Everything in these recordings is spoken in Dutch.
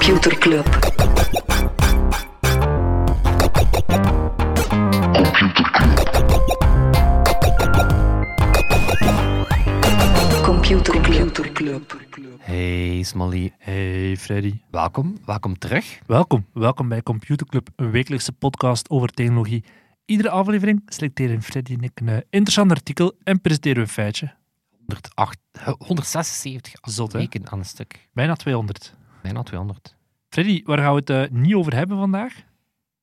Computer Club. Computer Club. Hey Smally, Hey Freddy. welkom, welkom terug. Welkom. Welkom bij Computer Club, een wekelijkse podcast over technologie. Iedere aflevering selecteren Freddy en ik een interessant artikel en presenteren we een feitje. 108, eh, 176 Zot, hè? weken aan een stuk. Bijna 200. Bijna 200. Freddy, waar gaan we het eh, niet over hebben vandaag?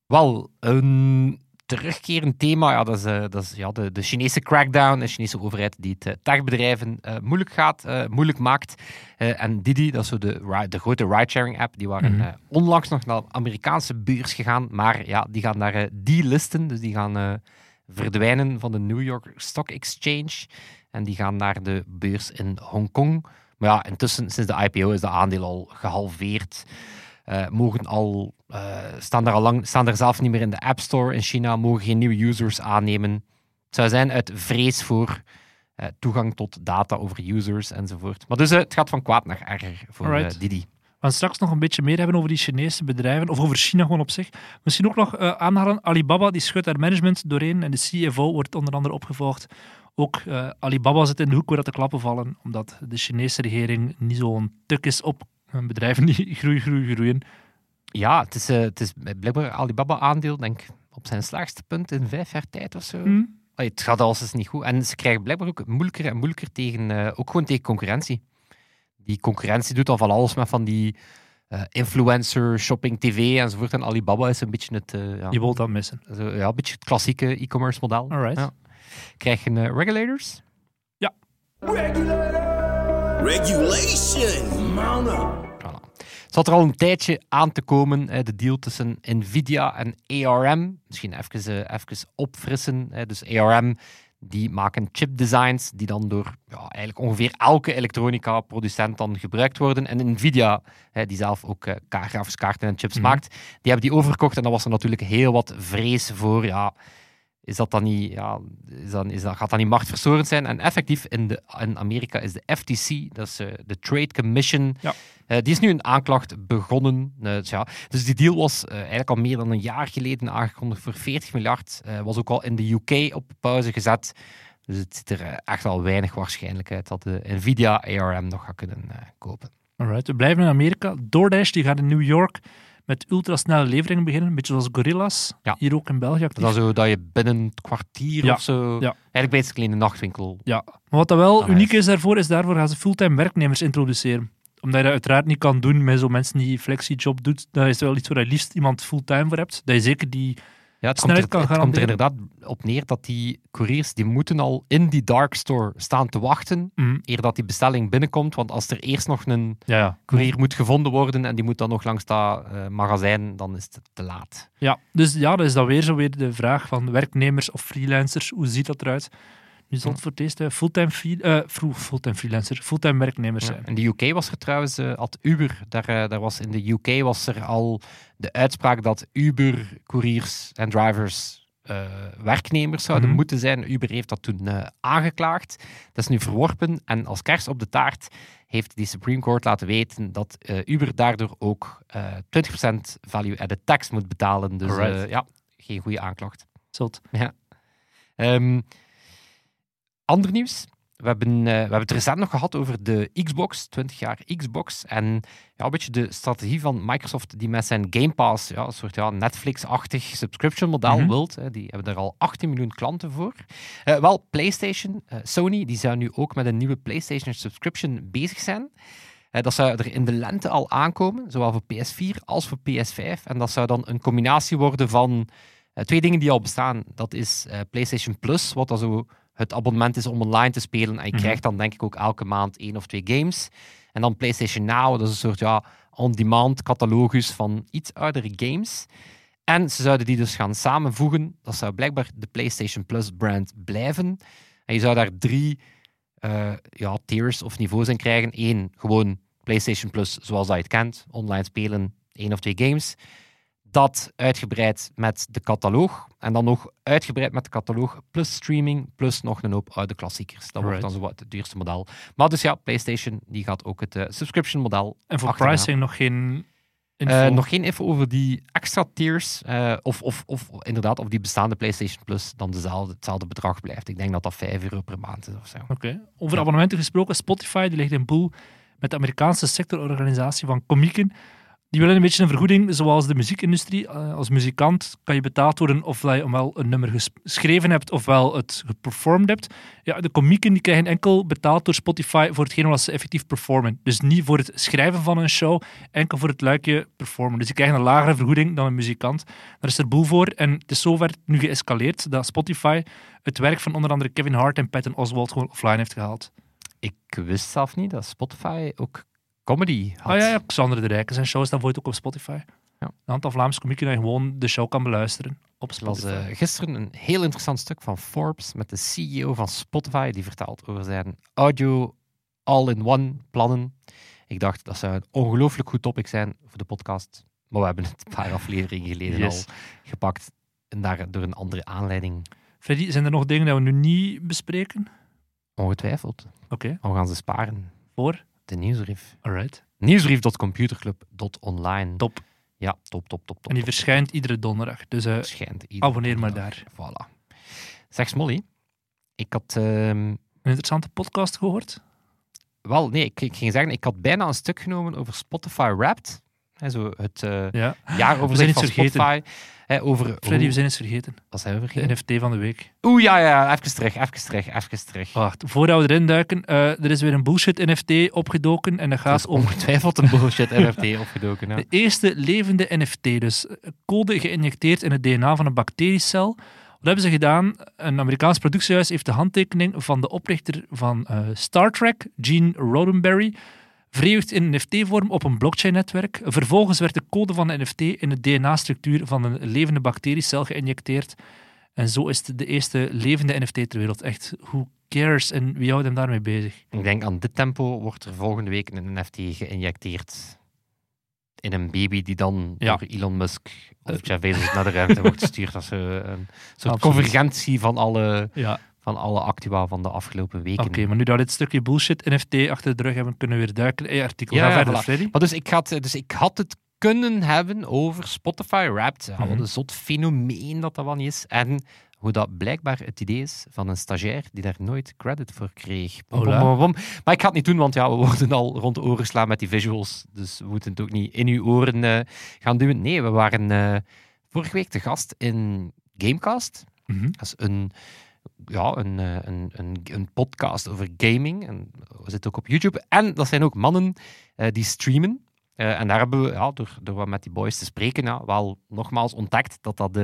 Wel, een terugkerend thema, ja, dat is, eh, dat is ja, de, de Chinese crackdown, de Chinese overheid die het eh, techbedrijven moeilijk gaat, moeilijk maakt. En Didi, dat is zo de, de grote ridesharing app, die waren Mhm. onlangs nog naar de Amerikaanse beurs gegaan, maar ja, die gaan daar delisten, dus die gaan verdwijnen van de New York Stock Exchange en die gaan naar de beurs in Hongkong. Maar ja, intussen, sinds de IPO is de aandeel al gehalveerd. Eh, mogen al, eh, staan, daar al lang, staan daar zelf niet meer in de App Store in China, mogen geen nieuwe users aannemen. Het zou zijn uit vrees voor eh, toegang tot data over users enzovoort. Maar dus het gaat van kwaad naar erger voor. Didi. We gaan straks nog een beetje meer hebben over die Chinese bedrijven, of over China gewoon op zich. Misschien ook nog eh, aanhalen, Alibaba die schudt haar management doorheen en de CFO wordt onder andere opgevolgd. Ook Alibaba zit in de hoek waar dat de klappen vallen, omdat de Chinese regering niet zo'n tuk is op bedrijven die groeien, groeien, groeien. Ja, het is, eh, het is blijkbaar Alibaba-aandeel, denk ik, op zijn slechtste punt in vijf jaar tijd of zo. Hm? Allee, het gaat alles niet goed. En ze krijgen blijkbaar ook moeilijker en moeilijker tegen, eh, ook gewoon tegen concurrentie. Die concurrentie doet al van alles met van die eh, influencer, shopping, tv enzovoort. En Alibaba is een beetje het, ja, Je wilt dat missen. zo, ja, een beetje het klassieke e-commerce model. Alright. Ja. Krijg je eh, regulators? Regulation. Voilà. Het zat er al een tijdje aan te komen, de deal tussen Nvidia en ARM. Misschien even, eh, even opfrissen. Dus ARM die maken chipdesigns die dan door ja, eigenlijk ongeveer elke elektronica-producent dan gebruikt worden. En Nvidia, die zelf ook eh, grafische kaarten en chips Mhm. maakt, die hebben die overgekocht. En dan was er natuurlijk heel wat vrees voor, ja, is dat dan niet, ja, is dat, is dat, gaat dat niet machtverstorend zijn? En effectief, in, de, in Amerika is de FTC, dat is eh, de Trade Commission, Ja. eh, die is nu een aanklacht begonnen. Eh, dus, ja, dus die deal was eh, eigenlijk al meer dan een jaar geleden aangekondigd voor 40 miljard. Eh, was ook al in de UK op pauze gezet. Dus het ziet er eh, echt al weinig waarschijnlijk uit dat de Nvidia ARM nog gaat kunnen eh, kopen. Alright, we blijven in Amerika. DoorDash die gaat in New York met ultrasnelle leveringen beginnen, een beetje zoals Gorillas. Ja. Hier ook in België actief. Dat is zo dat je binnen een kwartier Ja, of zo... ja. Eigenlijk basically een nachtwinkel. Ja, maar wat dat wel Ah, uniek is daarvoor, is daarvoor gaan ze fulltime werknemers introduceren. Omdat je dat uiteraard niet kan doen met zo'n mensen die flexi-job doet. Dat is wel iets waar je liefst iemand fulltime voor hebt. Dat je zeker die... Ja, het, komt er, kan het komt er inderdaad op neer dat die couriers die moeten al in die dark store staan te wachten Mm, eer dat die bestelling binnenkomt. Want als er eerst nog een ja, ja. courier moet gevonden worden en die moet dan nog langs dat eh, magazijn, dan is het te laat. ja, dus ja, dat is dan weer zo weer de vraag van werknemers of freelancers. Hoe ziet dat eruit? Nu zal het voor het eerst fulltime, eh, fru- fulltime freelancer, fulltime werknemers Ja. zijn. In de UK was er trouwens, eh had Uber, daar, eh, daar was in de UK was er al de uitspraak dat Uber-couriers en drivers werknemers zouden Mhm. moeten zijn. Uber heeft dat toen aangeklaagd. Dat is nu verworpen en als kerst op de taart heeft die Supreme Court laten weten dat Uber daardoor ook eh 20% value-added tax moet betalen. Dus ja, geen goede aanklacht. Zot. Ehm, ander nieuws. We hebben, eh, we hebben het recent nog gehad over de Xbox, 20 jaar Xbox. En ja, een beetje de strategie van Microsoft die met zijn Game Pass, ja, een soort ja, Netflix-achtig subscription model Mhm. wilt. Hè. Die hebben er al 18 miljoen klanten voor. Eh, wel, PlayStation, eh, Sony, die zou nu ook met een nieuwe PlayStation subscription bezig zijn. Dat zou er in de lente al aankomen, zowel voor PS4 als voor PS5. En dat zou dan een combinatie worden van twee dingen die al bestaan. Dat is PlayStation Plus, wat dan zo het abonnement is om online te spelen. En je Mhm. krijgt dan denk ik ook elke maand één of twee games. En dan PlayStation Now, dat is een soort ja, on-demand catalogus van iets oudere games. En ze zouden die dus gaan samenvoegen. Dat zou blijkbaar de PlayStation Plus brand blijven. En je zou daar drie eh, ja, tiers of niveaus in krijgen. Eén, gewoon PlayStation Plus zoals dat je het kent. Online spelen, één of twee games. Dat uitgebreid met de cataloog. En dan nog uitgebreid met de cataloog plus streaming, plus nog een hoop oude klassiekers. Dat wordt dan zo wat het duurste model. Maar dus ja, PlayStation die gaat ook het eh, subscription model En voor achterna. pricing nog geen. Eh, nog geen info over die extra tiers. eh, of, of, of inderdaad, of die bestaande PlayStation Plus dan dezelfde, hetzelfde bedrag blijft. Ik denk dat dat 5 euro per maand is of zo. Oké. Over Ja. abonnementen gesproken, Spotify die ligt in pool met de Amerikaanse sectororganisatie van komieken. Die willen een beetje een vergoeding, zoals de muziekindustrie. Eh, als muzikant kan je betaald worden ofwel je wel een nummer ges- geschreven hebt ofwel het geperformed hebt. Ja, de komieken die krijgen enkel betaald door Spotify voor hetgeen wat ze effectief performen. Dus niet voor het schrijven van een show, enkel voor het luikje performen. Dus die krijgen een lagere vergoeding dan een muzikant. Daar is er boel voor. En het is zover nu geëscaleerd dat Spotify het werk van onder andere Kevin Hart en Patton Oswalt gewoon offline heeft gehaald. Ik wist zelf niet dat Spotify ook comedy had. Ah ja, ja, Xander de Rijken. Zijn show staat ooit ook op Spotify. Ja. Een aantal Vlaamse komieken dat je gewoon de show kan beluisteren op Ik las Spotify. eh, gisteren een heel interessant stuk van Forbes met de CEO van Spotify, die vertelt over zijn audio all-in-one plannen. Ik dacht, dat zou een ongelooflijk goed topic zijn voor de podcast. Maar we hebben het een paar afleveringen geleden Yes. al gepakt. En daar door een andere aanleiding. Freddy, zijn er nog dingen dat we nu niet bespreken? Ongetwijfeld. Oké, We gaan ze sparen. voor? De nieuwsbrief. Alright. Nieuwsbrief.computerclub.online. Top. Ja, top, top, top, top. En die top, verschijnt iedere donderdag. Dus eh, verschijnt iedere abonneer maar daar. Voilà. Zeg Smolly, ik had... ehm, Een interessante podcast gehoord. Wel, nee, ik, ik ging zeggen, ik had bijna een stuk genomen over Spotify Wrapped. Hè, zo het eh Ja. Jaaroverzicht van vergeten. Spotify. Hè, over Freddy, we zijn eens vergeten. Wat zijn we De vergeten? NFT van de week. Oeh, ja, ja, even terug, even terug, even terug. Wacht, voordat we erin duiken, eh, er is weer een bullshit NFT opgedoken en dat gaat om ongetwijfeld een bullshit NFT opgedoken. Ja. De eerste levende NFT, dus eh, code geïnjecteerd in het DNA van een bacteriecel. Wat hebben ze gedaan? Een Amerikaans productiehuis heeft de handtekening van de oprichter van Star Trek, Gene Roddenberry, verewigd in NFT-vorm op een blockchain-netwerk. Vervolgens werd de code van de NFT in de DNA-structuur van een levende bacteriecel geïnjecteerd. En zo is het de eerste levende NFT ter wereld. Echt, who cares en wie houdt hem daarmee bezig? Ik denk aan dit tempo wordt er volgende week een NFT geïnjecteerd in een baby die dan Ja. door Elon Musk of Jeff Bezos naar de ruimte wordt gestuurd. Dat is eh, een soort Absoluut. convergentie van alle, Ja, van alle actua van de afgelopen weken. oké, maar nu dat we dit stukje bullshit NFT achter de rug hebben, kunnen we weer duiken. Hey, artikel, Ja, verder, voilà. Freddy. Maar dus ik, had, dus ik had het kunnen hebben over Spotify Wrapped. Ja, Mhm. Wat een zot fenomeen dat dat wel niet is. En hoe dat blijkbaar het idee is van een stagiair die daar nooit credit voor kreeg. Bom, bom, Hola. bom, bom. Maar ik ga het niet doen, want ja, we worden al rond de oren geslaan met die visuals. Dus we moeten het ook niet in uw oren eh, gaan duwen. Nee, we waren eh, vorige week te gast in Gamecast. Mhm. Dat is een, ja, een, eh, een, een, een podcast over gaming. En we zitten ook op YouTube. En dat zijn ook mannen eh, die streamen. Eh, en daar hebben we, ja, door, door wat met die boys te spreken, wel nogmaals ontdekt dat dat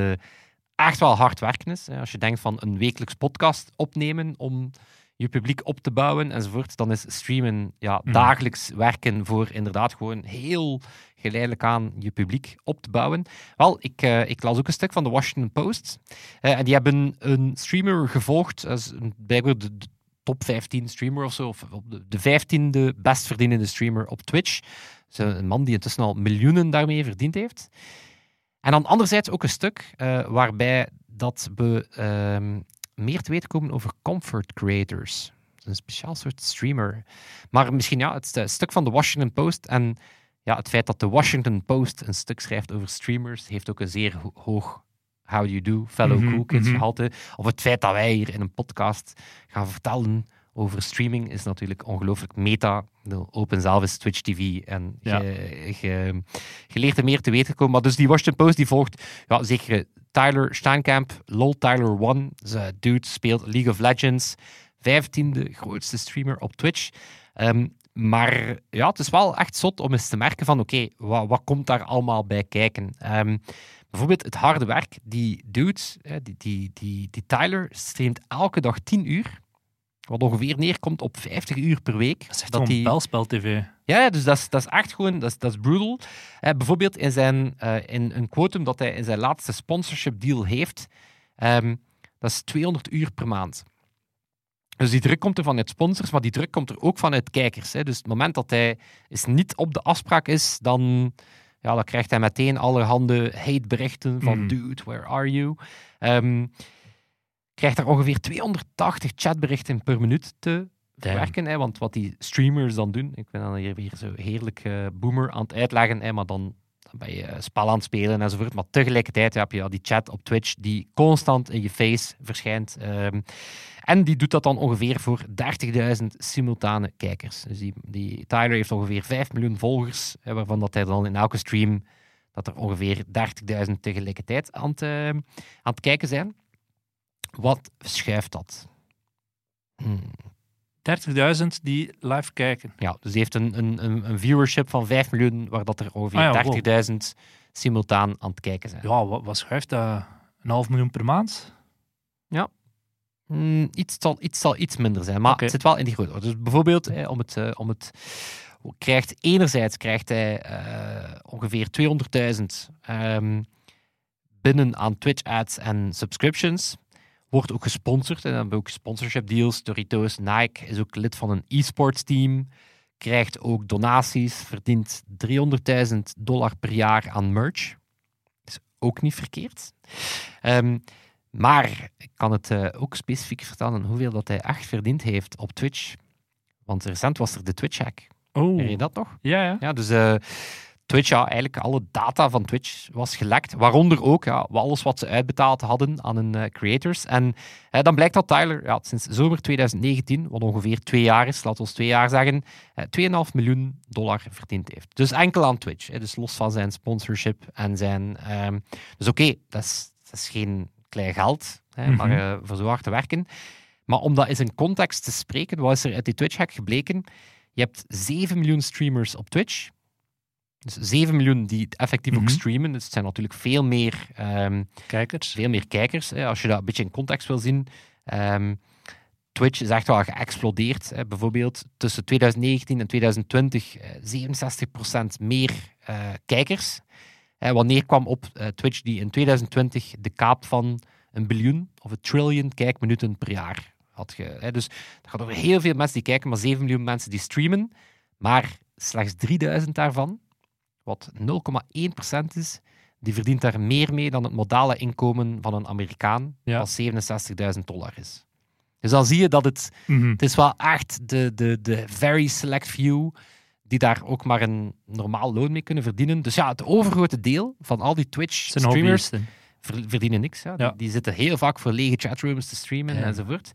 echt wel hard werken is. Als je denkt van een wekelijks podcast opnemen om je publiek op te bouwen enzovoort, dan is streamen ja, Mhm. dagelijks werken voor inderdaad gewoon heel geleidelijk aan je publiek op te bouwen. Wel, ik, eh, ik las ook een stuk van de Washington Post. Eh, en die hebben een streamer gevolgd, als blijkbaar de, de top 15 streamer of zo, of de, de 15e best verdienende streamer op Twitch. Dus een man die intussen al miljoenen daarmee verdiend heeft. En dan anderzijds ook een stuk eh, waarbij dat we meer te weten komen over comfort creators. Dat is een speciaal soort streamer. Maar misschien ja, het, het stuk van de Washington Post en ja, het feit dat de Washington Post een stuk schrijft over streamers, heeft ook een zeer ho- hoog how do you do, fellow Mhm, cool kids mhm. gehalte. Of het feit dat wij hier in een podcast gaan vertellen over streaming is natuurlijk ongelooflijk meta. De Open zelf is Twitch TV en Ja. je, leert er meer te weten komen. Maar dus die Washington Post die volgt ja, zeker Tyler Steinkamp, LOL Tyler One. Ze dude speelt League of Legends. Vijftiende grootste streamer op Twitch. Ehm, maar ja, het is wel echt zot om eens te merken van oké, wat, wat komt daar allemaal bij kijken? Ehm, bijvoorbeeld het harde werk. Die dude, hè, die, die, die, die Tyler, streamt elke dag 10 uur. Wat ongeveer neerkomt op 50 uur per week. Dat is echt dat die- belspel-tv. ja, ja, dus dat is, dat is echt gewoon, dat is, dat is brutal. Eh, bijvoorbeeld in, zijn, eh, in een quotum dat hij in zijn laatste sponsorship deal heeft, ehm, dat is 200 uur per maand. Dus die druk komt er vanuit sponsors, maar die druk komt er ook vanuit kijkers. Hè. Dus het moment dat hij is niet op de afspraak is, dan, ja, dan krijgt hij meteen allerhande hateberichten van Mm. dude, where are you? Ehm, krijgt er ongeveer 280 chatberichten per minuut te werken. Hè, want wat die streamers dan doen, ik ben dan hier weer zo heerlijk eh, boomer aan het uitleggen, hè, maar dan ben je spel aan het spelen enzovoort. Maar tegelijkertijd heb je ja, die chat op Twitch die constant in je face verschijnt. Ehm, en die doet dat dan ongeveer voor 30.000 simultane kijkers. Dus die, die Tyler heeft ongeveer 5 miljoen volgers, hè, waarvan dat hij dan in elke stream dat er ongeveer 30.000 tegelijkertijd aan het, eh, aan het kijken zijn. Wat schuift dat? Hmm. 30.000 die live kijken. Ja, dus die heeft een, een, een, viewership van 5 miljoen, waar dat er ongeveer Ah ja, wow. 30.000 simultaan aan het kijken zijn. Ja, wat, wat schuift dat? Een half miljoen per maand? Mm, iets, zal, iets zal iets minder zijn, maar het zit wel in die grootte. Dus bijvoorbeeld, eh, om het, eh, om het krijgt, enerzijds krijgt hij eh, ongeveer 200.000 ehm, binnen aan Twitch ads en subscriptions. Wordt ook gesponsord en dan hebben we ook sponsorship deals. Doritos, Nike is ook lid van een e-sports team. Krijgt ook donaties, verdient 300.000 dollar per jaar aan merch. Is ook niet verkeerd. Ehm, maar ik kan het eh, ook specifiek vertellen hoeveel dat hij echt verdiend heeft op Twitch. Want recent was er de Twitch-hack. Oh, Herinner je dat nog? ja, ja. Ja, dus eh, Twitch, ja, eigenlijk alle data van Twitch was gelekt. Waaronder ook ja, alles wat ze uitbetaald hadden aan hun eh, creators. En eh, dan blijkt dat Tyler ja, sinds zomer 2019, wat ongeveer twee jaar is, laten we ons twee jaar zeggen, eh 2,5 miljoen dollar verdiend heeft. Dus enkel aan Twitch. Hè, dus los van zijn sponsorship en zijn... ehm, dus oké, dat, is, dat is geen klein geld, hè, Mhm. maar eh, voor zo hard te werken. Maar om dat eens in context te spreken, wat is er uit die Twitch-hack gebleken? Je hebt 7 miljoen streamers op Twitch. Dus 7 miljoen die het effectief ook Mhm. streamen. Dus het zijn natuurlijk veel meer, ehm, Kijkers. veel meer kijkers. Hè, als je dat een beetje in context wil zien. Ehm, Twitch is echt wel geëxplodeerd. Hè. Bijvoorbeeld tussen 2019 en 2020 eh, 67% meer eh, kijkers. Eh, wanneer kwam op eh, Twitch die in 2020 de kaap van een biljoen of een trillion kijkminuten per jaar had. Ge, hè. Dus dat gaat over heel veel mensen die kijken, maar 7 miljoen mensen die streamen. Maar slechts 3000 daarvan, wat 0,1% is, die verdient daar meer mee dan het modale inkomen van een Amerikaan, Ja. wat 67.000 dollar is. Dus dan zie je dat het, Mhm. het is wel echt de, de, de very select few die daar ook maar een normaal loon mee kunnen verdienen. Dus ja, het overgrote deel van al die Twitch-streamers verdienen niks. Ja. Die, zitten heel vaak voor lege chatrooms te streamen Ja. enzovoort.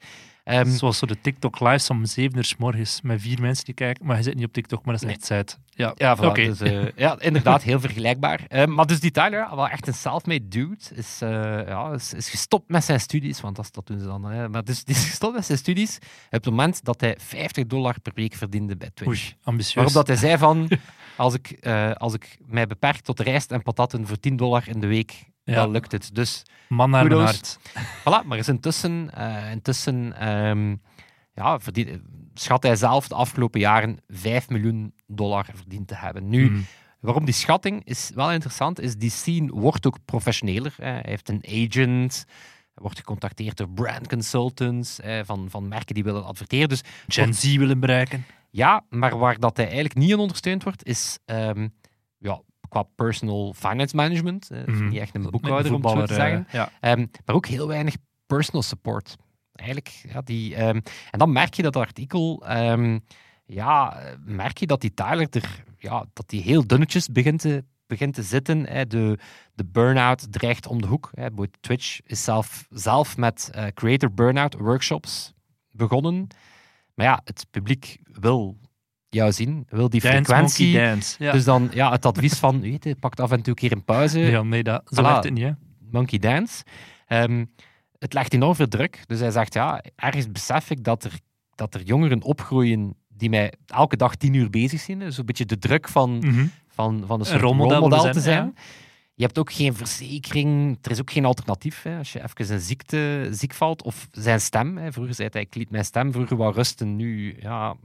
Ehm, Zoals zo de TikTok lives om 7 uur s morgens met vier mensen die kijken. Maar je zit niet op TikTok, maar dat is echt tijd. Ja, Ja, voilà, dus, eh, ja, inderdaad, heel vergelijkbaar. Eh, maar dus die Tyler, wel echt een self-made dude, is, eh, ja, is, is gestopt met zijn studies, want dat, dat doen ze dan. Hè. Maar dus die is gestopt met zijn studies op het moment dat hij 50 dollar per week verdiende bij Twitch. Oei, ambitieus. Waarop dat hij zei van, als ik, eh, als ik mij beperk tot rijst en patatten voor 10 dollar in de week, Ja. dan lukt het. Dus Man naar mijn hart. Voilà, maar is intussen, eh, intussen ehm, ja, schat hij zelf de afgelopen jaren 5 miljoen dollar verdiend te hebben. Nu, Mhm. waarom die schatting is wel interessant, is die scene wordt ook professioneler. Hij heeft een agent, wordt gecontacteerd door brand consultants eh, van, van merken die willen adverteren. Dus Gen Z willen bereiken. ja, maar waar dat hij eigenlijk niet in ondersteund wordt, is ehm, ja, qua personal finance management. eh, Mhm. Niet echt een boekhouder, om het zo te zeggen. eh, ja. Ehm, maar ook heel weinig personal support. Eigenlijk, ja, die, ehm, en dan merk je dat artikel, ehm, ja, merk je dat die Tyler er, ja, dat die heel dunnetjes begint te, begint te zitten. Hè. De, de burn-out dreigt om de hoek. Hè. Twitch is zelf, zelf met eh, creator burn-out workshops begonnen. Maar ja, het publiek wil jou zien, wil die Dance, frequentie. dance. Ja. Dus dan ja, het advies van, weet je, pak af en toe een keer een pauze. ja, nee, dat, zo Voilà. het niet. Hè. Monkey Dance. Ehm, het legt enorm veel druk. Dus hij zegt, ja, ergens besef ik dat er, dat er jongeren opgroeien die mij elke dag tien uur bezig zien. Dus een beetje de druk van, Mhm. van, van een soort rolmodel te zijn, zijn. Je hebt ook geen verzekering, er is ook geen alternatief. Hè. Als je even een ziekte ziek valt, of zijn stem. Hè. Vroeger zei hij, ik liet mijn stem vroeger wel rusten. Nu ja,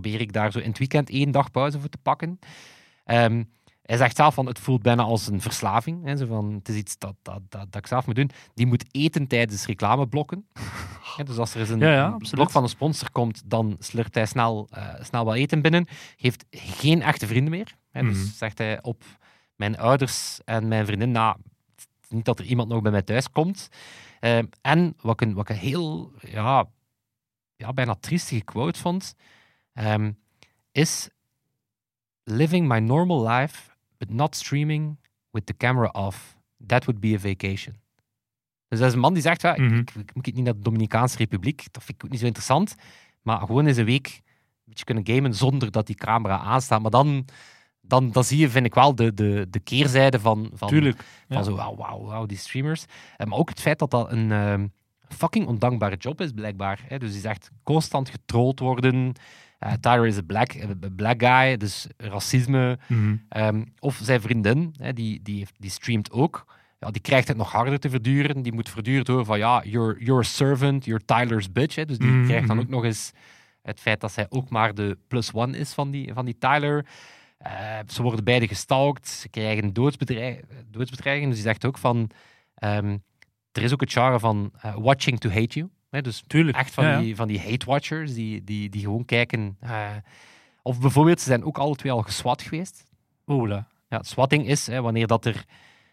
probeer ik daar zo in het weekend één dag pauze voor te pakken. Ehm, hij zegt zelf van, het voelt bijna als een verslaving. Hè. Zo van, het is iets dat, dat, dat, dat ik zelf moet doen. Die moet eten tijdens reclameblokken. Ja, dus als er eens een, Ja, ja, een absoluut. blok van een sponsor komt, dan slurpt hij snel, eh, snel wat eten binnen. Heeft geen echte vrienden meer. Hè. Mhm. Dus zegt hij op mijn ouders en mijn vriendin, nou, niet dat er iemand nog bij mij thuis komt. Ehm, en wat ik een, wat ik een heel, ja, ja, bijna triestige quote vond, ehm, is living my normal life but not streaming with the camera off. That would be a vacation. Dus dat is een man die zegt, ja, ik- Mhm. ik, ik moet niet naar de Dominicaanse Republiek, dat vind ik ook niet zo interessant, maar gewoon eens een week een beetje kunnen gamen zonder dat die camera aanstaat. Maar dan, dan, dan zie je, vind ik wel, de, de, de keerzijde van, van, Tuurlijk. van ja. zo, wauw, wauw, wauw, die streamers. Maar ook het feit dat dat een ehm, fucking ondankbare job is, blijkbaar. Dus die zegt constant getrolld worden. Eh Tyler is een black, een black guy, dus racisme. Mhm. Ehm, of zijn vriendin, hè, die, die, heeft, die streamt ook. Ja, die krijgt het nog harder te verduren. Die moet verduren door van ja, you're, you're a servant, you're Tyler's bitch. Hè. Dus die Mhm, krijgt dan mhm. ook nog eens het feit dat zij ook maar de plus one is van die, van die Tyler. Eh, ze worden beide gestalkt, ze krijgen doodsbedreig, doodsbedreigingen. Dus die zegt ook van... ehm, er is ook het genre van eh, watching to hate you. Dus Tuurlijk. echt van, Ja, ja. die, van die hate-watchers die, die, die gewoon kijken... eh, of bijvoorbeeld, ze zijn ook alle twee al geswat geweest. Ola. Ja, swatting is hè, wanneer dat er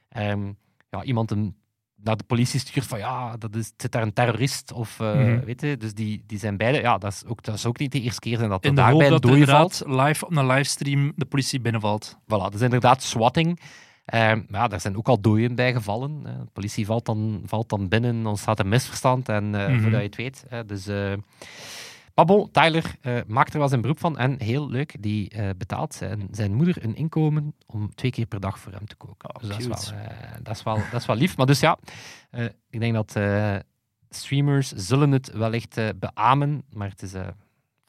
ehm, ja, iemand een, naar de politie stuurt van ja, dat is, zit daar een terrorist of eh, Mhm. weet je, dus die, die zijn beide, ja, dat is, ook, dat is ook niet de eerste keer zijn dat er de daarbij dat live op een livestream de politie binnenvalt. Voilà, dat is inderdaad swatting. Ehm, maar ja, daar zijn ook al dooien bij gevallen. De politie valt dan, valt dan binnen, dan staat een misverstand en eh Mhm. voordat je het weet. dus, eh maar bon, Tyler eh, maakt er wel zijn beroep van en heel leuk, die eh, betaalt zijn, zijn moeder een inkomen om twee keer per dag voor hem te koken. Oh, dus dat is, wel, eh, dat, is wel, dat is wel lief. Maar dus ja, eh, ik denk dat eh, streamers zullen het wellicht eh beamen, maar het is eh,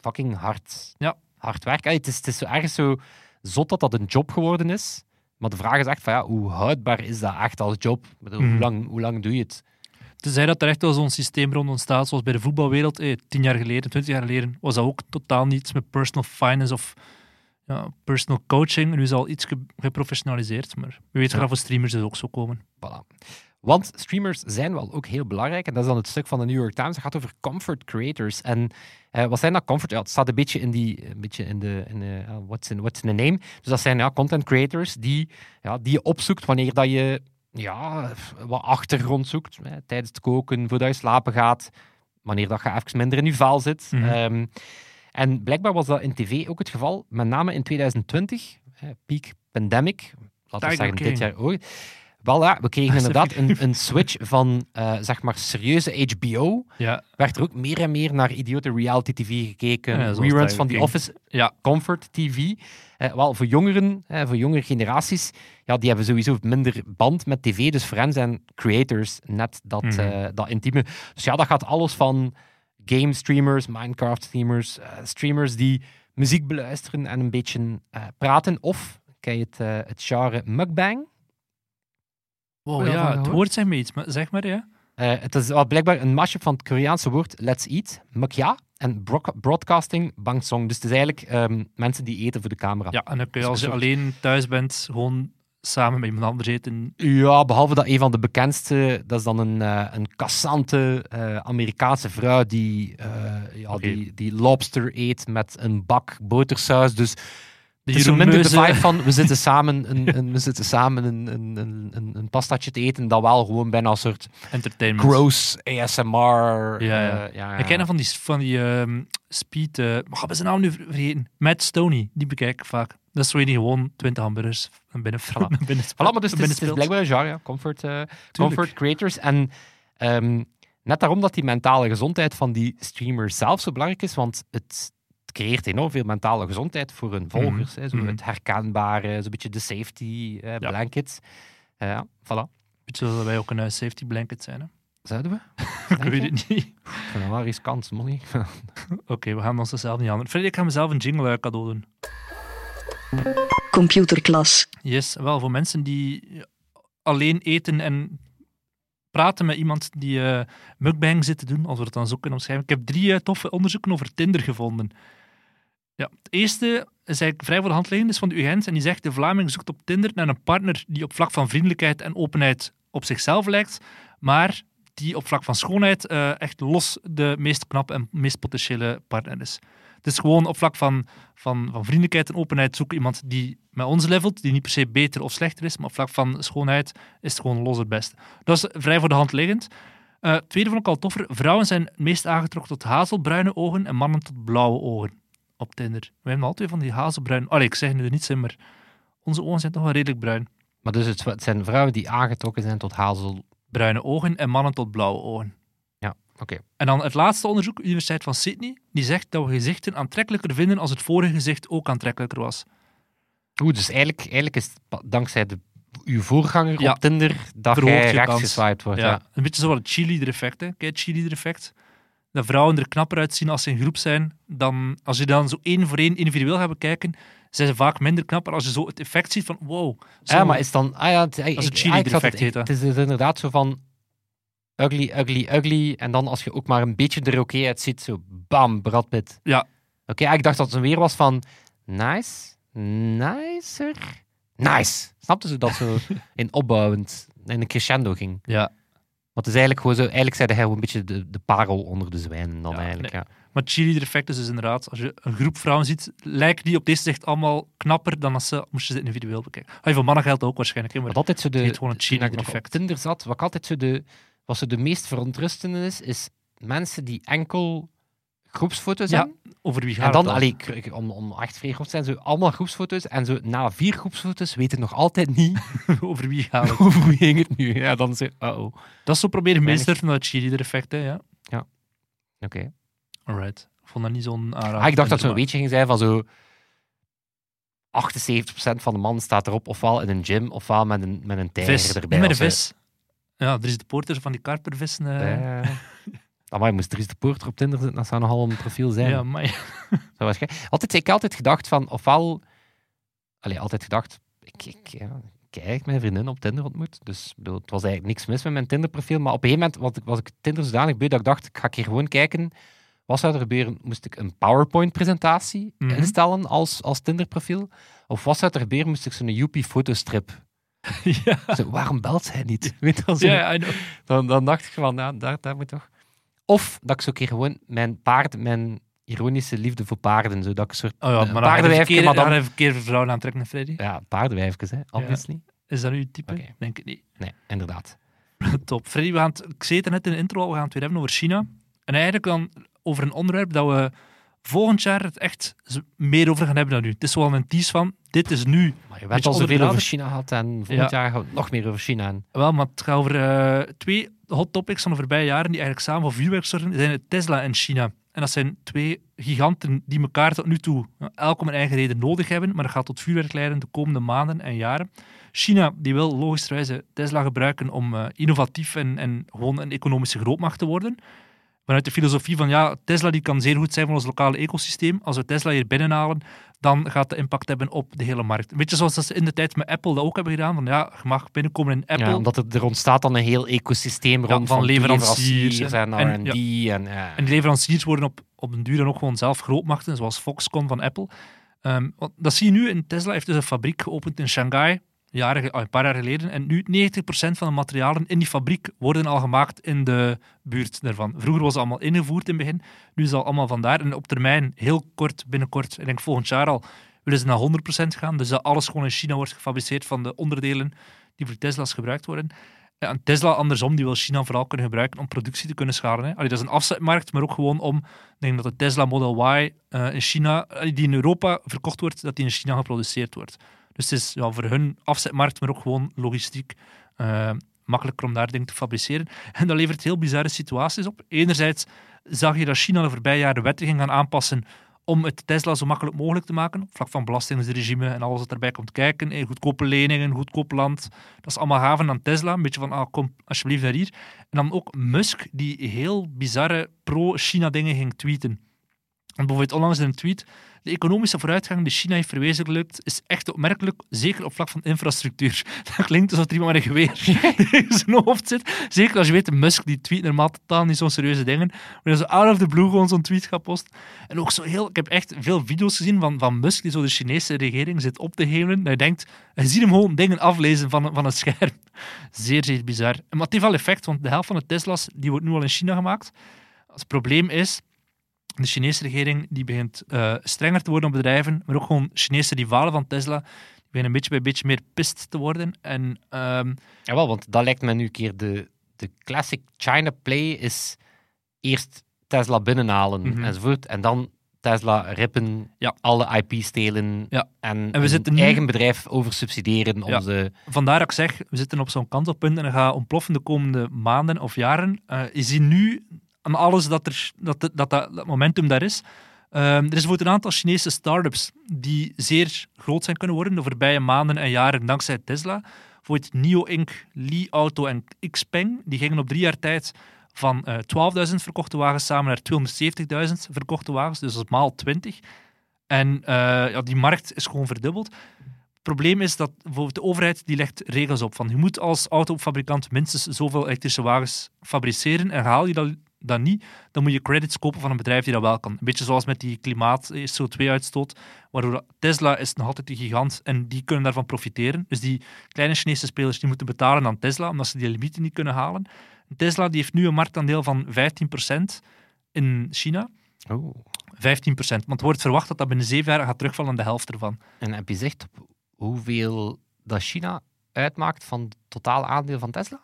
fucking hard, Ja. hard werk. Allee, het, is, het is zo ergens zo zot dat dat een job geworden is. Maar de vraag is echt van ja, hoe houdbaar is dat echt als job? Bedoel, Mhm. hoe, lang, hoe lang doe je het? Tenzij dat er echt wel zo'n systeem rond ontstaat, zoals bij de voetbalwereld. Eh, tien jaar geleden, twintig jaar geleden, was dat ook totaal niets met personal finance of ja, personal coaching. Nu is al iets ge- geprofessionaliseerd, maar wie weet Ja. gaat voor streamers het ook zo komen. Voilà. Want streamers zijn wel ook heel belangrijk. En dat is dan het stuk van de New York Times. Dat gaat over comfort creators. En eh, wat zijn dat comfort? Ja, het staat een beetje in, die, een beetje in de, in de uh, what's, in, what's in the name. Dus dat zijn ja, content creators die, ja, die je opzoekt wanneer dat je ja, wat achtergrond zoekt. Hè, tijdens het koken, voordat je slapen gaat. Wanneer dat je even minder in je vel zit. Mhm. Ehm, en blijkbaar was dat in tv ook het geval. Met name in 2020, hè, peak pandemic. Laten we zeggen, dit jaar ook. Ja, we kregen inderdaad een, een switch van eh, zeg maar serieuze HBO. Ja, Werd er ook meer en meer naar idiote reality TV gekeken. Ja, reruns van The. Office, Ja. Comfort TV. Eh, wel, voor jongeren, eh, voor jongere generaties, ja, die hebben sowieso minder band met tv. Dus voor hen zijn creators net dat, Mhm. dat intieme. Dus ja, dat gaat alles van game streamers, Minecraft streamers, streamers die muziek beluisteren en een beetje praten. Of, je het, het genre mukbang? Wow, ja het woord zijn me iets, maar zeg maar ja. Eh, het is wel blijkbaar een mashup van het Koreaanse woord let's eat, mukja, en bro- broadcasting, bangsong. Dus het is eigenlijk ehm, mensen die eten voor de camera. Ja, en dan kun je Dat als je een alleen thuis bent, gewoon samen met iemand anders eten. Ja, behalve dat een van de bekendste, dat is dan een, eh, een cassante eh, Amerikaanse vrouw die, eh, ja, die, die lobster eet met een bak botersaus. Dus het is zo minder de vibe van we zitten samen een, een, we zitten samen een, een, een, een, pastatje te eten, dat wel gewoon bijna een soort entertainment. gross ASMR. Ja, ja. eh, ja, Ik ken van die, van die ehm, speed... eh wat hebben zijn naam nu ver- vergeten? Matt Stoney, die bekijk ik vaak. Dat is zo die gewoon 20 hamburgers binnen, Voilà. binnen, Voilà, maar dus het is, blijkbaar een genre, ja. comfort, eh, comfort creators. En ehm, net daarom dat die mentale gezondheid van die streamers zelf zo belangrijk is, want het creëert enorm veel mentale gezondheid voor hun volgers. Hè, zo Mhm. Het herkenbare, zo'n beetje de safety eh, Ja. blanket. Eh, ja, voilà. Beetje zoals wij ook een eh, safety blanket zijn. Hè? Zouden we? Ik weet het niet. Ik vind dat wel riskant, money. Oké, we gaan ons zelf niet aan. Freddy, ik ga mezelf een jingle eh, cadeau doen. computerklas, Yes, wel voor mensen die alleen eten en praten met iemand die eh mukbang zit te doen, als we het dan zo kunnen omschrijven. Ik heb drie toffe onderzoeken over Tinder gevonden. Ja, het eerste is eigenlijk vrij voor de hand liggend, is van de UGent en die zegt de Vlaming zoekt op Tinder naar een partner die op vlak van vriendelijkheid en openheid op zichzelf lijkt, maar die op vlak van schoonheid eh, echt los de meest knap en meest potentiële partner is. Het is gewoon op vlak van, van, van vriendelijkheid en openheid zoeken iemand die met ons levelt, die niet per se beter of slechter is, maar op vlak van schoonheid is het gewoon los het beste. Dat is vrij voor de hand liggend. Eh, tweede vond ik al toffer. Vrouwen zijn meest aangetrokken tot hazelbruine ogen en mannen tot blauwe ogen op Tinder. We hebben al twee van die hazelbruine... Allee, ik zeg nu niet zin, maar Onze ogen zijn toch wel redelijk bruin. Maar dus het, het zijn vrouwen die aangetrokken zijn tot hazel. Bruine ogen en mannen tot blauwe ogen. Ja, oké. En dan het laatste onderzoek, Universiteit van Sydney, die zegt dat we gezichten aantrekkelijker vinden als het vorige gezicht ook aantrekkelijker was. Oeh, dus eigenlijk, eigenlijk is het dankzij de, uw voorganger Ja. op Tinder dat Verhoogt jij rechts geswiped wordt. Ja, Ja. Een beetje zoals het cheerleader-effect. hè. Kijk, het cheerleader-effect. Dat vrouwen er knapper uitzien als ze in groep zijn. Dan, als je dan zo één voor één individueel gaat bekijken, zijn ze vaak minder knapper. Als je zo het effect ziet van, wow. zo- Ja, maar is dan... Ah ja, het, ik- het ik- ah, het- heet dat. Het is dus inderdaad zo van ugly, ugly, ugly. En dan als je ook maar een beetje er oké uitziet, zo bam, Brad Pitt. Ja. Oké, ah, ik dacht dat het weer was van nice, nicer, nice. Snapte ze dat zo in opbouwend, in een crescendo ging? Ja, Want het is eigenlijk gewoon zo, eigenlijk zei hij gewoon een beetje de, de parel onder de zwijnen dan Ja, eigenlijk. nee. Ja. maar het cheerleader-effect is dus inderdaad, als je een groep vrouwen ziet, lijken die op deze zicht allemaal knapper dan als ze, moest je ze individueel bekijken. Ah, voor mannen geldt dat ook waarschijnlijk. Maar Wat altijd zo de, het gewoon een cheerleader effect. Tinder zat, wat altijd zo de, wat zo de meest verontrustende is, is mensen die enkel groepsfoto's Ja, over wie gaat En dan, het allee, om, om echt vrij groot te zijn, zo allemaal groepsfoto's. En zo na vier groepsfoto's weten nog altijd niet over wie gaat het? over wie ging het nu. Ja, dan zeg uh-oh. Dat is zo proberen meester van dat cheerleader-effect, hè, ja. Oké. Alright. Ik vond dat niet zo'n. Ah, ik dacht dat zo'n weetje ging zijn van zo... 78% van de man staat erop, ofwel in een gym, ofwel met een, met een tijger vis. erbij. Met een vis. Ja, er is de poorter van die karpervissen. eh Eh. Amai, moest Dries de Poorter op Tinder zitten, dat zou nogal een profiel zijn. ja, maar Altijd, ik heb altijd gedacht van, ofwel... Allee, altijd gedacht... Ik, ik, ja, ik heb eigenlijk mijn vriendin op Tinder ontmoet. Dus bedoel, het was eigenlijk niks mis met mijn Tinder-profiel. Maar op een gegeven moment was ik, was ik Tinder zodanig beu dat ik dacht, ik ga hier gewoon kijken... Wat zou er gebeuren? Moest ik een PowerPoint-presentatie Mhm. instellen als, als Tinder-profiel? Of wat zou er gebeuren? Moest ik zo'n Joepie-fotostrip... ja. Zo, waarom belt zij niet? Weet je. Ja. Dan, dan dacht ik van, ja, daar, daar moet toch... Of dat ik zo een keer gewoon mijn paard, mijn ironische liefde voor paarden, zodat ik een soort Oh ja, een maar paardenwijfje, maar dan je verkeerde vrouwen aantrekken, Freddy. Ja, paardenwijfjes, hè, obviously. Is dat je type? Denk ik niet. Nee, inderdaad. Top. Freddy, we gaan het, ik zei het net in de intro we gaan het weer hebben over China. En eigenlijk dan over een onderwerp dat we volgend jaar het echt meer over gaan hebben dan nu. Het is wel een tease van, dit is nu. Maar je bent al zoveel over. China gehad en volgend Ja. jaar gaan we nog meer over China. En Wel, maar het gaat over eh, twee hot topics van de voorbije jaren die eigenlijk samen voor vuurwerk zorgen. Dat zijn Tesla en China. En dat zijn twee giganten die elkaar tot nu toe eh, elk om een eigen reden nodig hebben, maar dat gaat tot vuurwerk leiden de komende maanden en jaren. China die wil logischerwijze Tesla gebruiken om eh, innovatief en, en gewoon een economische grootmacht te worden. Vanuit de filosofie van ja, Tesla die kan zeer goed zijn voor ons lokale ecosysteem. Als we Tesla hier binnenhalen, dan gaat de impact hebben op de hele markt. Een beetje zoals dat ze in de tijd met Apple dat ook hebben gedaan. Van ja, je mag binnenkomen in Apple. ja, omdat het, er ontstaat dan een heel ecosysteem Ja, rond van van, leveranciers leveranciers en- en, en- R&D. En, ja. En die leveranciers worden op, op een duur dan ook gewoon zelf grootmachten, zoals Foxconn van Apple. Want dat zie je nu in Tesla heeft dus een fabriek geopend in Shanghai, ah, een paar jaar geleden. En nu 90% van de materialen in die fabriek worden al gemaakt in de buurt daarvan. Vroeger was het allemaal ingevoerd in het begin, nu is het al allemaal vandaar. En op termijn, heel kort, binnenkort, ik denk volgend jaar al, willen ze naar 100% gaan. Dus dat alles gewoon in China wordt gefabriceerd van de onderdelen die voor Tesla's gebruikt worden. En Tesla andersom, die wil China vooral kunnen gebruiken om productie te kunnen schalen. Hè. Dat is een afzetmarkt, maar ook gewoon om, ik denk dat de Tesla Model Y eh, in China, eh, die in Europa verkocht wordt, dat die in China geproduceerd wordt. Dus het is ja, voor hun afzetmarkt, maar ook gewoon logistiek eh, makkelijker om daar dingen te fabriceren. En dat levert heel bizarre situaties op. Enerzijds zag je dat China de voorbije jaren wetten ging gaan aanpassen om het Tesla zo makkelijk mogelijk te maken, op vlak van belastingsregime en alles wat erbij komt kijken, eh, goedkope leningen, goedkoop land, dat is allemaal gaven aan Tesla. Een beetje van, ah, kom alsjeblieft naar hier. En dan ook Musk, die heel bizarre pro-China dingen ging tweeten. En bijvoorbeeld onlangs in een tweet, de economische vooruitgang die China heeft verwezenlijkt, is echt opmerkelijk, zeker op vlak van infrastructuur. Dat klinkt alsof er iemand met een geweer in zijn hoofd zit. Zeker als je weet, Musk die tweet normaal totaal niet zo'n serieuze dingen. Maar hij zo out of the blue gewoon zo'n tweet gaat posten. En ook zo heel, ik heb echt veel video's gezien van, van Musk die zo de Chinese regering zit op te hevelen. Dat je denkt, je ziet hem gewoon dingen aflezen van, van het scherm. Zeer, zeer bizar. Maar het heeft wel effect, want de helft van de Tesla's die wordt nu al in China gemaakt. Het probleem is, de Chinese regering die begint eh, strenger te worden op bedrijven, maar ook gewoon Chinese rivalen van Tesla, die beginnen een beetje bij beetje meer pist te worden. En ehm, Jawel, want dat lijkt me nu een keer de, de classic China play is eerst Tesla binnenhalen Mhm. enzovoort. En dan Tesla rippen, Ja. alle IP stelen Ja. en, we zitten nu- eigen bedrijf oversubsidiëren Ja. ze... Vandaar dat ik zeg, we zitten op zo'n kantelpunt en dat gaat ontploffen de komende maanden of jaren. Eh, je ziet nu aan alles dat er, dat, dat, dat, momentum daar is. Ehm, er is bijvoorbeeld een aantal Chinese start-ups die zeer groot zijn kunnen worden de voorbije maanden en jaren dankzij Tesla. Bijvoorbeeld NIO Inc., Li Auto en Xpeng, die gingen op drie jaar tijd van eh 12.000 verkochte wagens samen naar 270.000 verkochte wagens, dus dat is maal 20. En eh, ja, die markt is gewoon verdubbeld. Het probleem is dat bijvoorbeeld de overheid die legt regels op. Van je moet als autofabrikant minstens zoveel elektrische wagens fabriceren. En haal je dat, dat niet, dan moet je credits kopen van een bedrijf die dat wel kan. Een beetje zoals met die klimaat, eh, CO2-uitstoot. Waardoor Tesla is nog altijd die gigant en die kunnen daarvan profiteren. Dus die kleine Chinese spelers die moeten betalen aan Tesla, omdat ze die limieten niet kunnen halen. Tesla die heeft nu een marktaandeel van 15% in China. Oh. 15%. Want het wordt verwacht dat dat binnen zeven jaar gaat terugvallen aan de helft ervan. En heb je op hoeveel dat China uitmaakt van het totale aandeel van Tesla?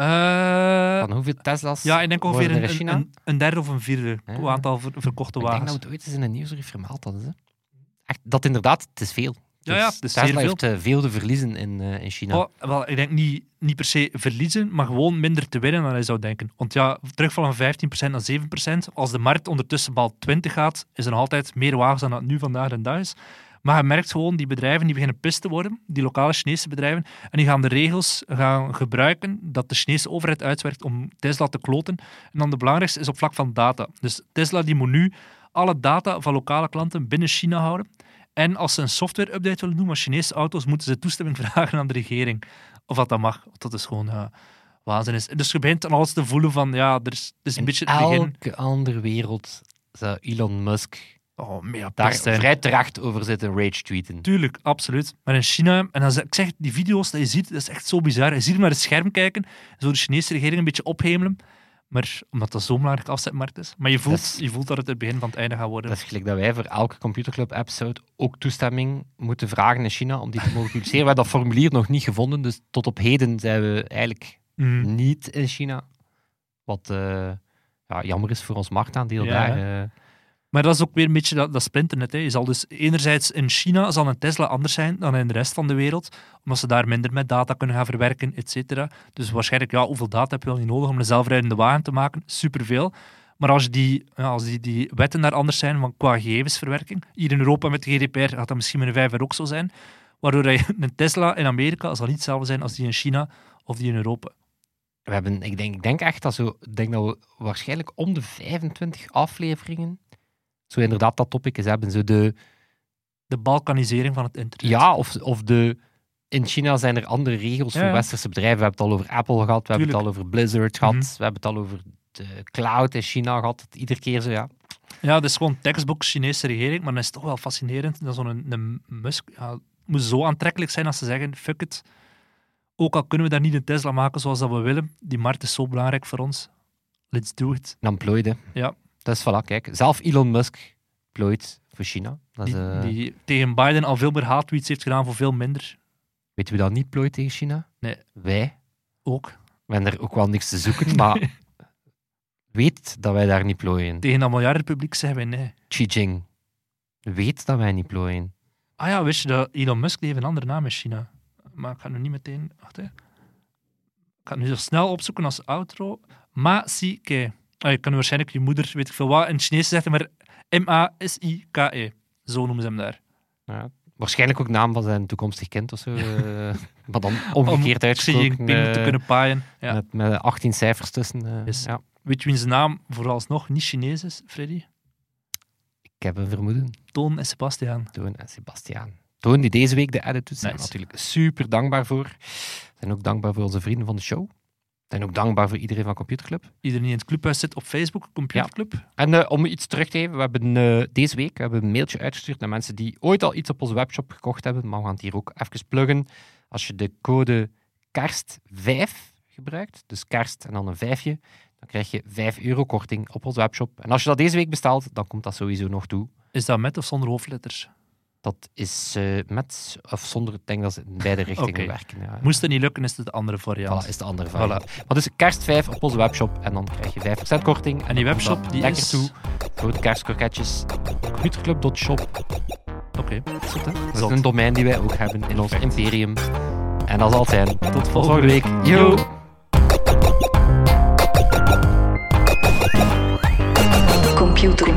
Eh, Van hoeveel Tesla's ja, ik denk ongeveer er een, in China? een, een derde of een vierde Ja. qua aantal ver- verkochte Ik denk wagens. dat het ooit eens in een nieuwsbrief vermeld hadden. Hè? Echt, dat inderdaad, het is veel. Ja, Dus ja, het is zeer Tesla veel. heeft eh, veel te verliezen in, eh, in China. Oh, wel, ik denk niet, niet per se verliezen, maar gewoon minder te winnen dan hij zou denken. Want ja, terugvallen van 15% naar 7%. Als de markt ondertussen bal 20 gaat, is er nog altijd meer wagens dan dat nu vandaag de dag is. Maar je merkt gewoon, die bedrijven die beginnen pist te worden, die lokale Chinese bedrijven, en die gaan de regels gaan gebruiken dat de Chinese overheid uitwerkt om Tesla te kloten. En dan de belangrijkste is op vlak van data. Dus Tesla die moet nu alle data van lokale klanten binnen China houden. En als ze een software-update willen doen van Chinese auto's, moeten ze toestemming vragen aan de regering. Of dat dat mag. Want Dat is gewoon ja, waanzin. Is. Dus je begint aan alles te voelen van, ja, er is, het is een in beetje het begin. elke andere wereld zou Elon Musk Oh, mega daar zijn. vrij terecht over zitten rage tweeten. Tuurlijk, absoluut. Maar in China, en zeg- ik zeg, die video's dat je ziet, dat is echt zo bizar. Je ziet hem naar het scherm kijken, zo de Chinese regering een beetje ophemelen. Maar omdat dat zo'n belangrijk afzetmarkt is. Maar je voelt, Dat is- je voelt dat het het begin van het einde gaat worden. Dat is gelijk dat wij voor elke computerclub-episode ook toestemming moeten vragen in China om die te mogen publiceren. We hebben dat formulier nog niet gevonden, dus tot op heden zijn we eigenlijk Mhm. niet in China. Wat eh, ja, jammer is voor ons marktaandeel Ja, daar. Maar dat is ook weer een beetje dat, dat splinternet. Hè. Je zal dus enerzijds in China zal een Tesla anders zijn dan in de rest van de wereld, omdat ze daar minder met data kunnen gaan verwerken, et cetera. Dus waarschijnlijk, ja, hoeveel data heb je wel niet nodig om een zelfrijdende wagen te maken? Superveel. Maar als, die, als die, die wetten daar anders zijn van qua gegevensverwerking, hier in Europa met de GDPR gaat dat misschien met een vijver ook zo zijn, waardoor een Tesla in Amerika zal niet hetzelfde zijn als die in China of die in Europa. We hebben, ik, denk, ik denk echt dat, zo, denk dat we waarschijnlijk om de 25 afleveringen zo inderdaad dat topic eens hebben. Zo de, De balkanisering van het internet. ja, of, of de... In China zijn er andere regels Ja, voor ja. westerse bedrijven. We hebben het al over Apple gehad, we hebben het al over Blizzard gehad, Mhm. we hebben het al over de cloud in China gehad. Iedere keer zo, ja. Ja, dat is gewoon textbook Chinese regering, maar dat is toch wel fascinerend. Dat zo'n een, een Musk ja, moet zo aantrekkelijk zijn als ze zeggen, fuck it. Ook al kunnen we daar niet een Tesla maken zoals dat we willen, die markt is zo belangrijk voor ons. Let's do it. Dan plooide. Ja. Dus voilà, kijk. Zelf Elon Musk plooit voor China. Dat is, Die, eh, die tegen Biden al veel meer haattweets heeft gedaan voor veel minder. Weten we dat niet plooit tegen China? Nee. Wij. Ook. We hebben er ook wel niks te zoeken, maar weet dat wij daar niet plooien. Tegen dat miljardenpubliek zeggen wij nee. Xi Jinping weet dat wij niet plooien. Ah ja, wist je dat Elon Musk die heeft een andere naam in China? Maar ik ga nu niet meteen... Wacht, hè. Ik ga het nu zo snel opzoeken als outro. Ma Si Ke. Ah, je kan waarschijnlijk je moeder, weet ik veel wat, in het Chinees zeggen, maar M-A-S-I-K-E. Zo noemen ze hem daar. Ja. Waarschijnlijk ook naam van zijn toekomstig kind of zo. eh, maar dan omgekeerd Xi uitgesproken. Te eh, kunnen paaien. Ja. met, met 18 cijfers tussen. eh, Yes. ja. Weet je zijn naam vooralsnog niet Chinees is, Freddy? Ik heb een vermoeden. Toon en Sebastiaan. Toon en Sebastiaan. Toon die deze week de edit doet, zijn Nice. natuurlijk super dankbaar voor. Zijn ook dankbaar voor onze vrienden van de show. Zijn ook dankbaar voor iedereen van Computerclub. Iedereen die in het clubhuis zit op Facebook, Computerclub. En eh, om iets terug te geven, we hebben eh, deze week we hebben een mailtje uitgestuurd naar mensen die ooit al iets op onze webshop gekocht hebben. Maar we gaan het hier ook even pluggen. Als je de code KERST5 gebruikt, dus kerst en dan een vijfje, dan krijg je 5 euro korting op onze webshop. En als je dat deze week bestelt, dan komt dat sowieso nog toe. Is dat met of zonder hoofdletters? Dat is eh, met of zonder, ik denk dat ze in beide richtingen werken. Ja. Moest het niet lukken, is het de andere variant. Voilà, is de andere variant. Voilà. Maar dus kerst 5 op onze webshop en dan krijg je 5% korting. En die webshop die lekker is... toe. Grote kerstkroketjes. Computerclub.shop Oké, okay. Dat is een domein die wij ook hebben in ons imperium. En dat zal zijn. Tot volgende week. Yo. Computer